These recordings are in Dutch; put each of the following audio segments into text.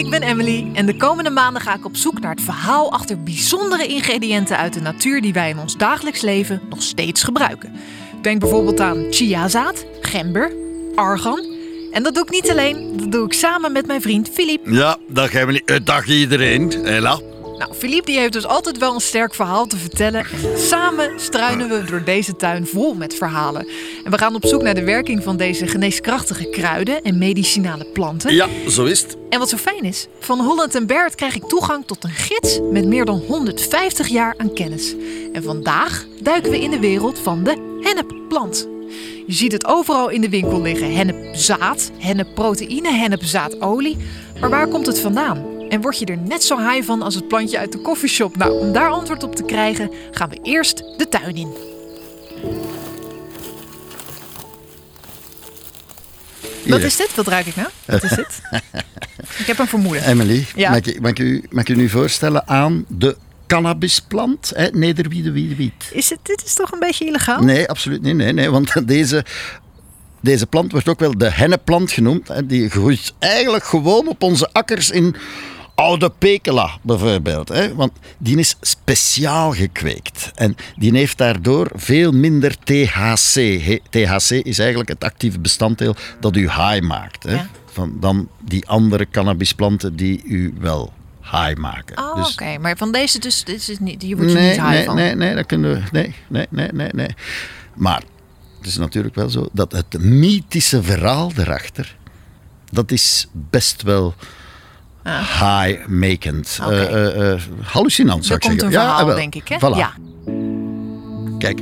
ik ben Emily en de komende maanden ga ik op zoek naar het verhaal achter bijzondere ingrediënten uit de natuur die wij in ons dagelijks leven nog steeds gebruiken. Denk bijvoorbeeld aan chiazaad, gember, argan. En dat doe ik niet alleen, dat doe ik samen met mijn vriend Filip. Ja, dag Emily. Eh, Dag iedereen. Hela. Nou, Filip die heeft dus altijd wel een sterk verhaal te vertellen. En samen struinen we door deze tuin vol met verhalen. En we gaan op zoek naar de werking van deze geneeskrachtige kruiden en medicinale planten. Ja, zo is het. En wat zo fijn is, van Holland en Bert krijg ik toegang tot een gids met meer dan 150 jaar aan kennis. En vandaag duiken we in de wereld van de hennepplant. Je ziet het overal in de winkel liggen. Hennepzaad, hennepproteïne, hennepzaadolie. Maar waar komt het vandaan? En word je er net zo high van als het plantje uit de koffieshop? Nou, om daar antwoord op te krijgen, gaan we eerst de tuin in. Wat is dit? Wat ruik ik nou? Wat is dit? ik heb een vermoeden. Emily, Ja. mag, ik, mag, ik u, mag ik u nu voorstellen aan de cannabisplant? Hè? Nederwiedewiedewiet. Is het, dit is toch een beetje illegaal? Nee, absoluut niet. Nee, nee, want deze, deze plant wordt ook wel de hennepplant genoemd. Hè. Die groeit eigenlijk gewoon op onze akkers in Oude Pekela bijvoorbeeld. Hè. Want die is speciaal gekweekt. En die heeft daardoor veel minder THC. THC is eigenlijk het actieve bestanddeel dat u high maakt. Hè. Ja. Van, dan die andere cannabisplanten die u wel high maken. Oh, Dus- oké. Maar van deze dus, dit is niet, hier word je nee, niet high nee, van. Nee, nee, dat kunnen we. Nee, nee, nee, nee, nee. Maar het is natuurlijk wel zo dat het mythische verhaal erachter, dat is best wel. Ah. Oké. Eh, eh, eh, hallucinant zou Er ik zeggen. een verhaal, wel. denk ik, hè? Voilà. Ja. Kijk,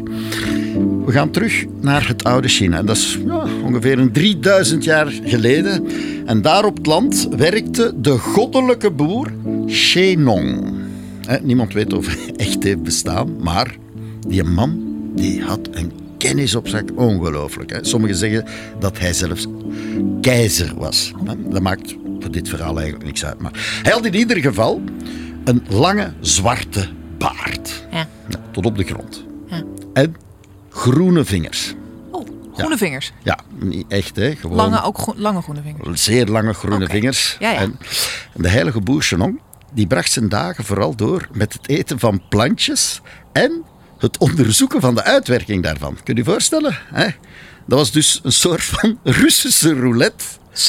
we gaan terug naar het oude China. Dat is ja, ongeveer een 3000 jaar geleden. En daar op het land werkte de goddelijke boer Shenong. Niemand weet of hij echt heeft bestaan, maar die man die had een kennis op zak. Ongelooflijk. Hè. Sommigen zeggen dat hij zelfs keizer was. Dat maakt voor dit verhaal eigenlijk niks uit. Maar hij had in ieder geval een lange zwarte baard. Ja. Ja, tot op de grond. Ja. En groene vingers. Oh, groene vingers. Ja, niet echt, hè? Gewoon Lange, ook lange groene vingers. zeer lange groene vingers. Ja, ja. En de heilige boer die bracht zijn dagen vooral door met het eten van plantjes en het onderzoeken van de uitwerking daarvan. Kun je je voorstellen? Hè? Dat was dus een soort van Russische roulette.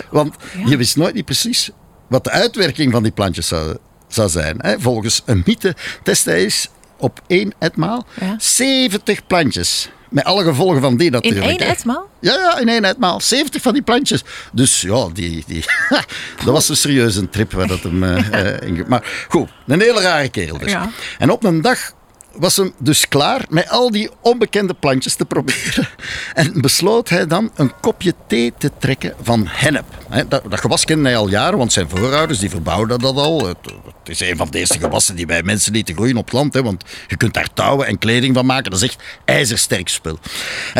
Want je wist nooit niet precies wat de uitwerking van die plantjes zou, zou zijn. Hè? Volgens een mythe testte hij eens op één etmaal Ja. 70 plantjes. Met alle gevolgen van die In natuurlijk. één hè. etmaal? Ja, ja, in één etmaal. 70 van die plantjes. Dus ja, die, die, dat was een serieuze trip waar dat hem eh, eh, in... Maar goed, een hele rare kerel dus. Ja. En op een dag was hem dus klaar met al die onbekende plantjes te proberen. En besloot hij dan een kopje thee te trekken van hennep. Dat, dat gewas kende hij al jaren, want zijn voorouders die verbouwden dat al. Het, is een van de eerste gewassen die bij mensen lieten groeien op het land. Hè, want je kunt daar touwen en kleding van maken. Dat is echt ijzersterk spul.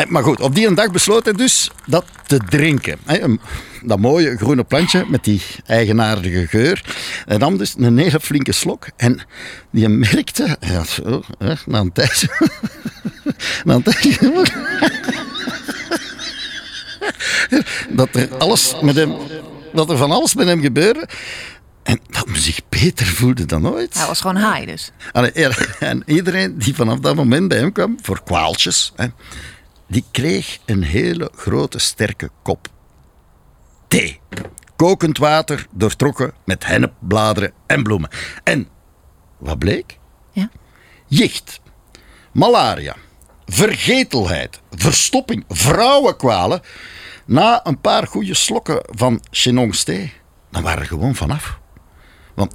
Maar goed, op die dag besloot hij dus dat te drinken. Dat mooie groene plantje met die eigenaardige geur. Hij nam dus een hele flinke slok. En die merkte, ja, zo, hè, na een tijdje... na een tijdje... dat er alles met hem... Dat er van alles met hem gebeurde. En dat hij zich beter voelde dan ooit. Hij was gewoon high dus. En iedereen die vanaf dat moment bij hem kwam, voor kwaaltjes, hè, die kreeg een hele grote sterke kop thee. Kokend water, doortrokken met hennepbladeren en bloemen. En wat bleek? Ja. Jicht, malaria, vergetelheid, verstopping, vrouwenkwalen. Na een paar goede slokken van Chenon's thee, dan waren er gewoon vanaf. Want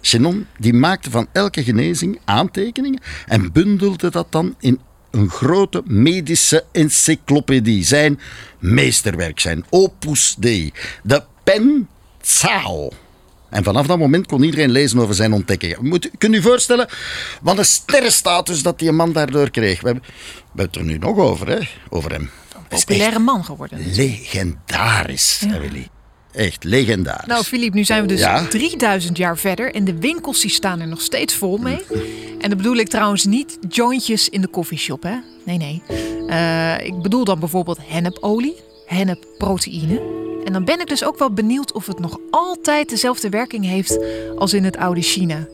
Chenon die maakte van elke genezing aantekeningen en bundelde dat dan in een grote medische encyclopedie. Zijn meesterwerk, zijn opus dei, de Pen Zao. En vanaf dat moment kon iedereen lezen over zijn ontdekkingen. Moet, kunt u je voorstellen wat een sterrenstatus dat die man daardoor kreeg? We hebben, we hebben het er nu nog over, hè? over hem. Is Populaire man geworden. echt legendarisch, Emily. Echt legendarisch. Nou, Filip, nu zijn we dus Ja? 3000 jaar verder en de winkels die staan er nog steeds vol mee. En dan bedoel ik trouwens niet jointjes in de koffieshop, hè? Nee, nee. Eh, ik bedoel dan bijvoorbeeld hennepolie, hennepproteïne, En dan ben ik dus ook wel benieuwd of het nog altijd dezelfde werking heeft als in het oude China.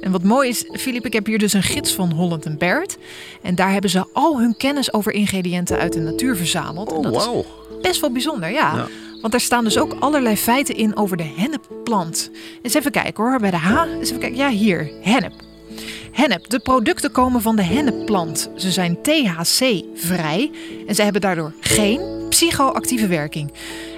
En wat mooi is, Filip, ik heb hier dus een gids van Holland Barrett. En daar hebben ze al hun kennis over ingrediënten uit de natuur verzameld. en Oh, dat is best wel bijzonder, ja. Ja. Want daar staan dus ook allerlei feiten in over de hennepplant. Eens even kijken hoor, bij de H. Eens even kijken. Ja, hier, hennep. Hennep. De producten komen van de hennepplant. Ze zijn THC-vrij en ze hebben daardoor geen psychoactieve werking.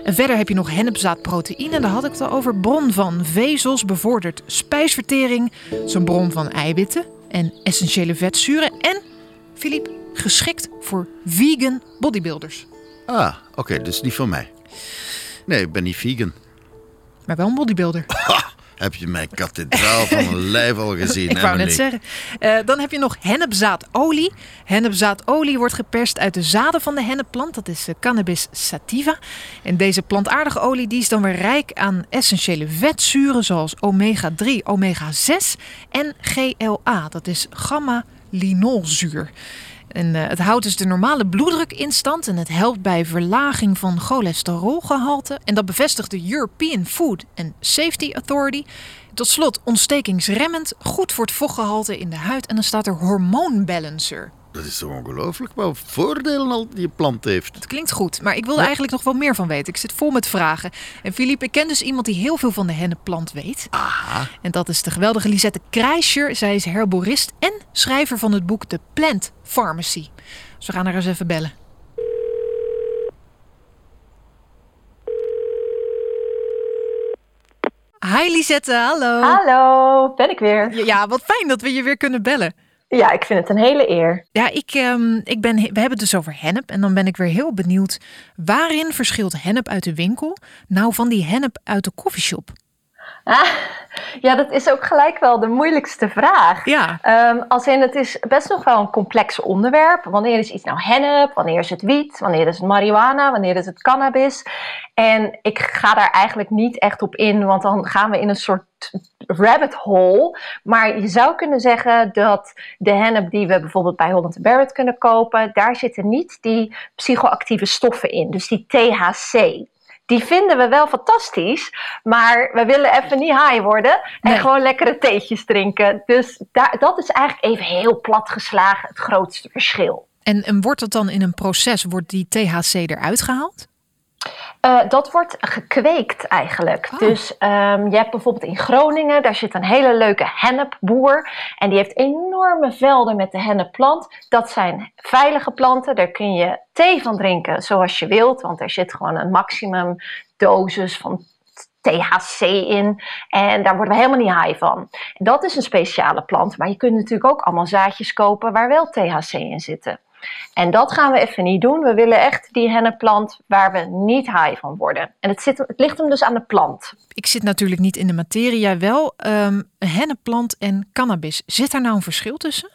En verder heb je nog hennepzaadproteïne, daar had ik het al over. Bron van vezels bevordert spijsvertering. Zo'n bron van eiwitten en essentiële vetzuren. En, Filip, geschikt voor vegan bodybuilders. Ah, oké, dus niet voor mij. Nee, ik ben niet vegan. Maar wel een bodybuilder. Heb je mijn kathedraal van mijn lijf al gezien? Ik wou net Emily? zeggen. Eh, dan heb je nog hennepzaadolie. Hennepzaadolie wordt geperst uit de zaden van de hennepplant. Dat is eh, cannabis sativa. En deze plantaardige olie die is dan weer rijk aan essentiële vetzuren zoals omega-3, omega-6 en GLA. Dat is gamma-linolzuur. En eh, het houdt dus de normale bloeddruk in stand en het helpt bij verlaging van cholesterolgehalte. En dat bevestigt de European Food and Safety Authority. Tot slot ontstekingsremmend, goed voor het vochtgehalte in de huid en dan staat er hormoonbalancer. Dat is toch ongelooflijk wat voordelen al die plant heeft. Het klinkt goed, maar ik wil er eigenlijk nog wel meer van weten. Ik zit vol met vragen. En Philippe, ik ken dus iemand die heel veel van de hennepplant weet. Aha. En dat is de geweldige Lisette Krijscher. Zij is herborist en schrijver van het boek The Plant Pharmacy. Dus we gaan haar eens even bellen. Hi Lisette, hallo. Hallo, ben ik weer. Ja, wat fijn dat we je weer kunnen bellen. Ja, ik vind het een hele eer. Ja, ik, ehm, ik ben, we hebben het dus over hennep. En dan ben ik weer heel benieuwd. Waarin verschilt hennep uit de winkel nou van die hennep uit de koffieshop? Ah, ja, dat is ook gelijk wel de moeilijkste vraag. Ja, Ehm, als in, het is best nog wel een complex onderwerp. Wanneer is iets nou hennep? Wanneer is het wiet? Wanneer is het marihuana? Wanneer is het cannabis? En ik ga daar eigenlijk niet echt op in, want dan gaan we in een soort rabbit hole. Maar je zou kunnen zeggen dat de hennep die we bijvoorbeeld bij Holland Barrett kunnen kopen, daar zitten niet die psychoactieve stoffen in, dus die THC. Die vinden we wel fantastisch, maar we willen even niet high worden en Nee. gewoon lekkere theetjes drinken. Dus daar, dat is eigenlijk even heel plat geslagen het grootste verschil. en, en wordt dat dan in een proces, wordt die THC eruit gehaald? Eh, dat wordt gekweekt eigenlijk. Oh. Dus ehm, je hebt bijvoorbeeld in Groningen, daar zit een hele leuke hennepboer. En die heeft enorme velden met de hennepplant. Dat zijn veilige planten, daar kun je thee van drinken zoals je wilt. Want er zit gewoon een maximum dosis van THC in. En daar worden we helemaal niet high van. En dat is een speciale plant. Maar je kunt natuurlijk ook allemaal zaadjes kopen waar wel THC in zitten. En dat gaan we even niet doen. We willen echt die hennepplant waar we niet high van worden. En het, zit, het ligt hem dus aan de plant. Ik zit natuurlijk niet in de materie, jij wel. Ehm, hennepplant en cannabis, zit daar nou een verschil tussen?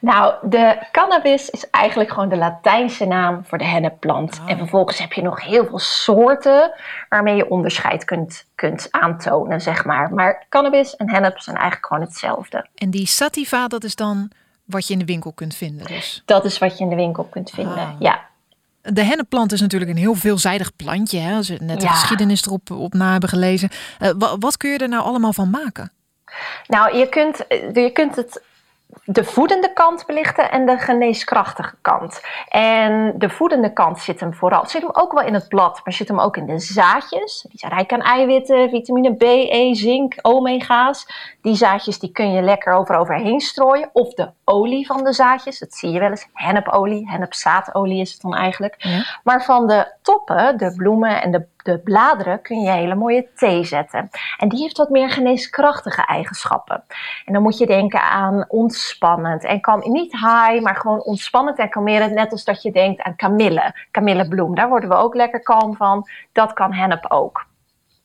Nou, de cannabis is eigenlijk gewoon de Latijnse naam voor de hennepplant. Ah. En vervolgens heb je nog heel veel soorten waarmee je onderscheid kunt, kunt aantonen, zeg maar. Maar cannabis en hennep zijn eigenlijk gewoon hetzelfde. En die sativa, dat is dan wat je in de winkel kunt vinden. Dus. Dat is wat je in de winkel kunt vinden. Ah. Ja. De hennepplant is natuurlijk een heel veelzijdig plantje. Hè? Als we net de Ja. geschiedenis erop op na hebben gelezen. Eh, wa- wat kun je er nou allemaal van maken? Nou, je kunt, je kunt het de voedende kant belichten en de geneeskrachtige kant. En de voedende kant zit hem vooral, zit hem ook wel in het blad, maar zit hem ook in de zaadjes. Die zijn rijk aan eiwitten, vitamine B, E, zink, omega's. Die zaadjes die kun je lekker over overheen strooien. Of de olie van de zaadjes, dat zie je wel eens. Hennepolie, hennepzaadolie is het dan eigenlijk. Ja. Maar van de toppen, de bloemen en de, de bladeren, kun je hele mooie thee zetten. En die heeft wat meer geneeskrachtige eigenschappen. En dan moet je denken aan ontspannend. En kan niet high, maar gewoon ontspannend en kalmerend. Net als dat je denkt aan kamille, kamillebloem. Daar worden we ook lekker kalm van. Dat kan hennep ook.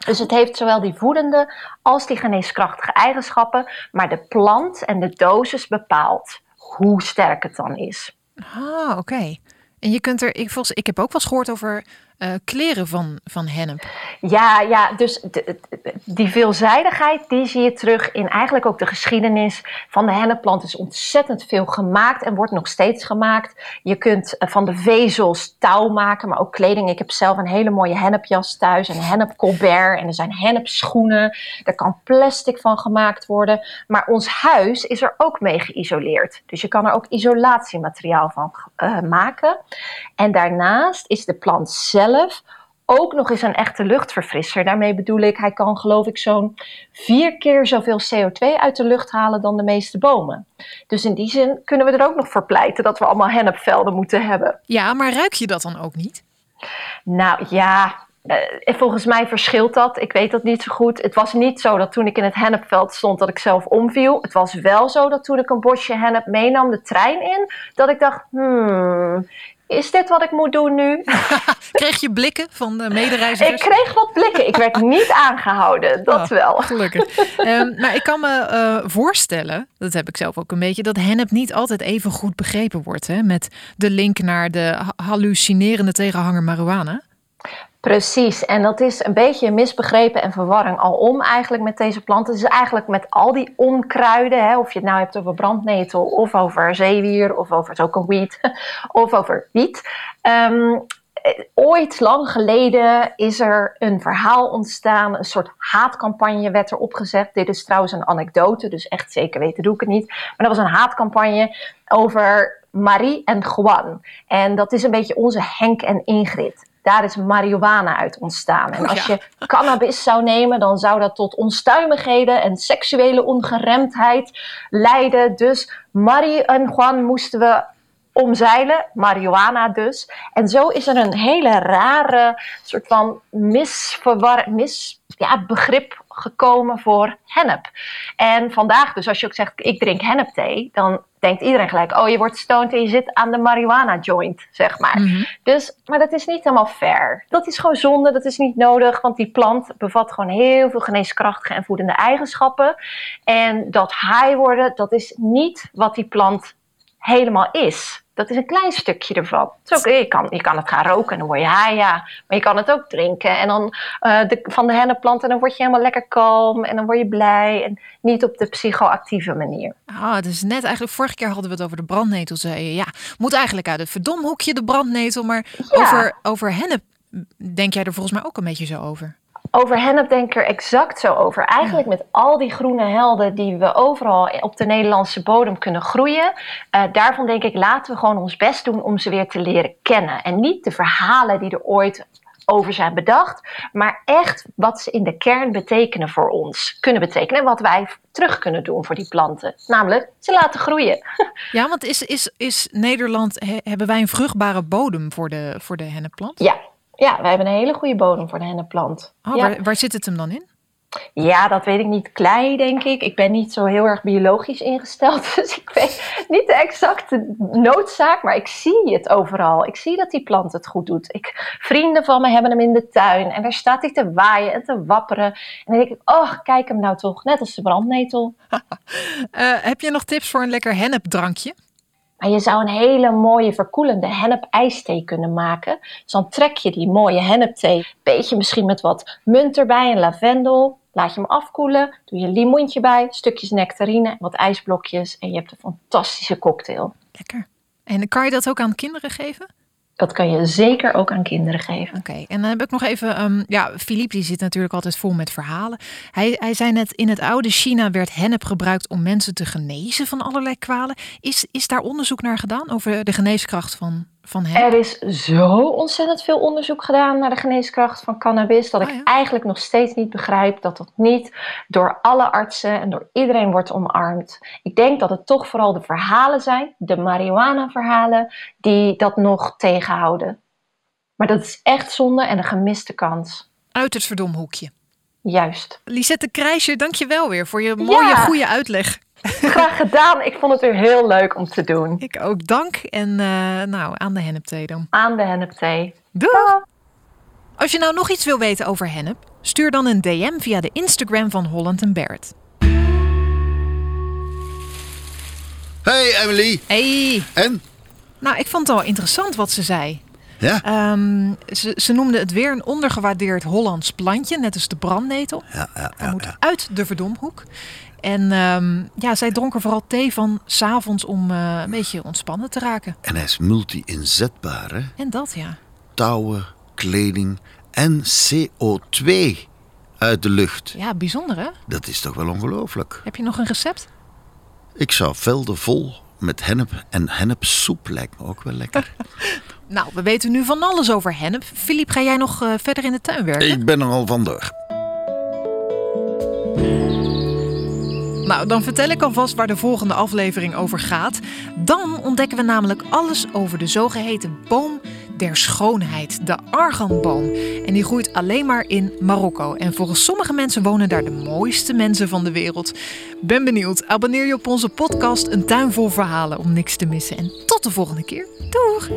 Dus het heeft zowel die voedende als die geneeskrachtige eigenschappen. Maar de plant en de dosis bepaalt hoe sterk het dan is. Ah, oké. En je kunt er, ik, volgens, ik heb ook wel eens gehoord over eh, kleren van, van hennep. Ja, ja dus die veelzijdigheid die zie je terug in eigenlijk ook de geschiedenis van de hennepplant. Is ontzettend veel gemaakt en wordt nog steeds gemaakt. Je kunt eh, van de vezels touw maken, maar ook kleding. Ik heb zelf een hele mooie hennepjas thuis, een hennepcolbert en er zijn hennepschoenen. Er kan plastic van gemaakt worden. Maar ons huis is er ook mee geïsoleerd. Dus je kan er ook isolatiemateriaal van eh, maken. En daarnaast is de plant zelf ook nog eens een echte luchtverfrisser. Daarmee bedoel ik, hij kan geloof ik zo'n vier keer zoveel CO2 uit de lucht halen dan de meeste bomen. Dus in die zin kunnen we er ook nog voor pleiten dat we allemaal hennepvelden moeten hebben. Ja, maar ruik je dat dan ook niet? Nou ja, eh, volgens mij verschilt dat. Ik weet dat niet zo goed. Het was niet zo dat toen ik in het hennepveld stond dat ik zelf omviel. Het was wel zo dat toen ik een bosje hennep meenam de trein in, dat ik dacht, hmm, is dit wat ik moet doen nu? Kreeg je blikken van de Ik medereizigers? kreeg wat blikken. Ik werd niet aangehouden, dat Oh, wel. Gelukkig. Ehm, maar ik kan me eh, voorstellen, dat heb ik zelf ook een beetje, dat hennep niet altijd even goed begrepen wordt. Hè? Met de link naar de ha- hallucinerende tegenhanger marihuana. Precies, en dat is een beetje misbegrepen en verwarring alom eigenlijk met deze planten. Is eigenlijk met al die onkruiden, hè, of je het nou hebt over brandnetel of over zeewier of over het is ook een wiet of over wiet. Ehm, eh, ooit lang geleden is er een verhaal ontstaan, een soort haatcampagne werd er opgezet. Dit is trouwens een anekdote, dus echt zeker weten doe ik het niet. Maar dat was een haatcampagne over Marie en Juan. En dat is een beetje onze Henk en Ingrid. Daar is marihuana uit ontstaan. En Oh, als je cannabis zou nemen, dan zou dat tot onstuimigheden en seksuele ongeremdheid leiden. Dus Marie en Juan moesten we omzeilen, marihuana dus. En zo is er een hele rare soort van misverwar, mis, ja, begrip gekomen voor hennep. En vandaag dus, als je ook zegt, ik drink hennepthee, dan denkt iedereen gelijk, oh, je wordt stoned en je zit aan de marihuana joint, zeg maar. Mhm. Dus, maar dat is niet helemaal fair. Dat is gewoon zonde, dat is niet nodig, want die plant bevat gewoon heel veel geneeskrachtige en voedende eigenschappen. En dat high worden, dat is niet wat die plant helemaal is. Dat is een klein stukje ervan. Het is ook, je, kan, je kan het gaan roken en dan word je high, ja. Maar je kan het ook drinken en dan eh, de, van de hennepplant en dan word je helemaal lekker kalm en dan word je blij. En niet op de psychoactieve manier. Ah, dus net eigenlijk, vorige keer hadden we het over de brandnetel. Zei je, ja, moet eigenlijk uit het verdomhoekje de brandnetel. Maar Ja. over, over hennep denk jij er volgens mij ook een beetje zo over. Over hennep denk ik er exact zo over. Eigenlijk met al die groene helden die we overal op de Nederlandse bodem kunnen groeien. eh, daarvan denk ik, laten we gewoon ons best doen om ze weer te leren kennen. En niet de verhalen die er ooit over zijn bedacht, maar echt wat ze in de kern betekenen voor ons. Kunnen betekenen en wat wij terug kunnen doen voor die planten. Namelijk, ze laten groeien. Ja, want is, is, is Nederland, he- hebben wij een vruchtbare bodem voor de, voor de hennepplant? Ja, ja wij hebben een hele goede bodem voor de hennepplant. Oh, ja. waar, waar zit het hem dan in? Ja, dat weet ik niet. Klei, denk ik. Ik ben niet zo heel erg biologisch ingesteld. Dus ik weet niet de exacte noodzaak. Maar ik zie het overal. Ik zie dat die plant het goed doet. Ik, vrienden van me hebben hem in de tuin. En daar staat hij te waaien en te wapperen. En dan denk ik, oh, kijk hem nou toch. Net als de brandnetel. Eh, heb je nog tips voor een lekker hennepdrankje? Maar je zou een hele mooie verkoelende hennep-ijsthee kunnen maken. Dus dan trek je die mooie hennepthee, beetje misschien met wat munt erbij en lavendel. Laat je hem afkoelen, doe je limoentje bij, stukjes nectarine, wat ijsblokjes en je hebt een fantastische cocktail. Lekker. En kan je dat ook aan kinderen geven? Dat kan je zeker ook aan kinderen geven. Oké, en dan heb ik nog even. ehm, ja, Philippe die zit natuurlijk altijd vol met verhalen. Hij, hij zei net: in het oude China werd hennep gebruikt om mensen te genezen van allerlei kwalen. Is, is daar onderzoek naar gedaan over de geneeskracht van, van? Er is zo ontzettend veel onderzoek gedaan naar de geneeskracht van cannabis, dat ik Oh ja. eigenlijk nog steeds niet begrijp dat dat niet door alle artsen en door iedereen wordt omarmd. Ik denk dat het toch vooral de verhalen zijn, de marihuana-verhalen, die dat nog tegenhouden. Maar dat is echt zonde en een gemiste kans. Uit het verdomhoekje. Juist. Lisette Krijsje, dank je wel weer voor je mooie, Ja. goede uitleg. Graag gedaan. Ik vond het weer heel leuk om te doen. Ik ook dank. En eh, nou, aan de hennepthee dan. Aan de hennepthee. Doei! Als je nou nog iets wil weten over hennep, stuur dan een DM via de Instagram van Holland Barrett. Hey Emily. Hey, En? nou ik vond het wel interessant wat ze zei. Ja? Ehm, ze, ze noemden het weer een ondergewaardeerd Hollands plantje, net als de brandnetel. Ja, ja, Hij moet uit de verdomhoek. En ehm, ja, zij dronken vooral thee van s'avonds om eh, een beetje ontspannen te raken. En hij is multi-inzetbaar, hè? En dat ja. Touwen, kleding en CO2 uit de lucht. Ja, bijzonder hè? Dat is toch wel ongelooflijk. Heb je nog een recept? Ik zou velden vol met hennep en hennepsoep lijkt me ook wel lekker. Nou, we weten nu van alles over hennep. Filip, ga jij nog eh, verder in de tuin werken? Ik ben er al vandoor. Nou, dan vertel ik alvast waar de volgende aflevering over gaat. Dan ontdekken we namelijk alles over de zogeheten boom der schoonheid, de arganboom. En die groeit alleen maar in Marokko. En volgens sommige mensen wonen daar de mooiste mensen van de wereld. Ben benieuwd. Abonneer je op onze podcast Een tuin vol verhalen om niks te missen. En tot de volgende keer. Doeg!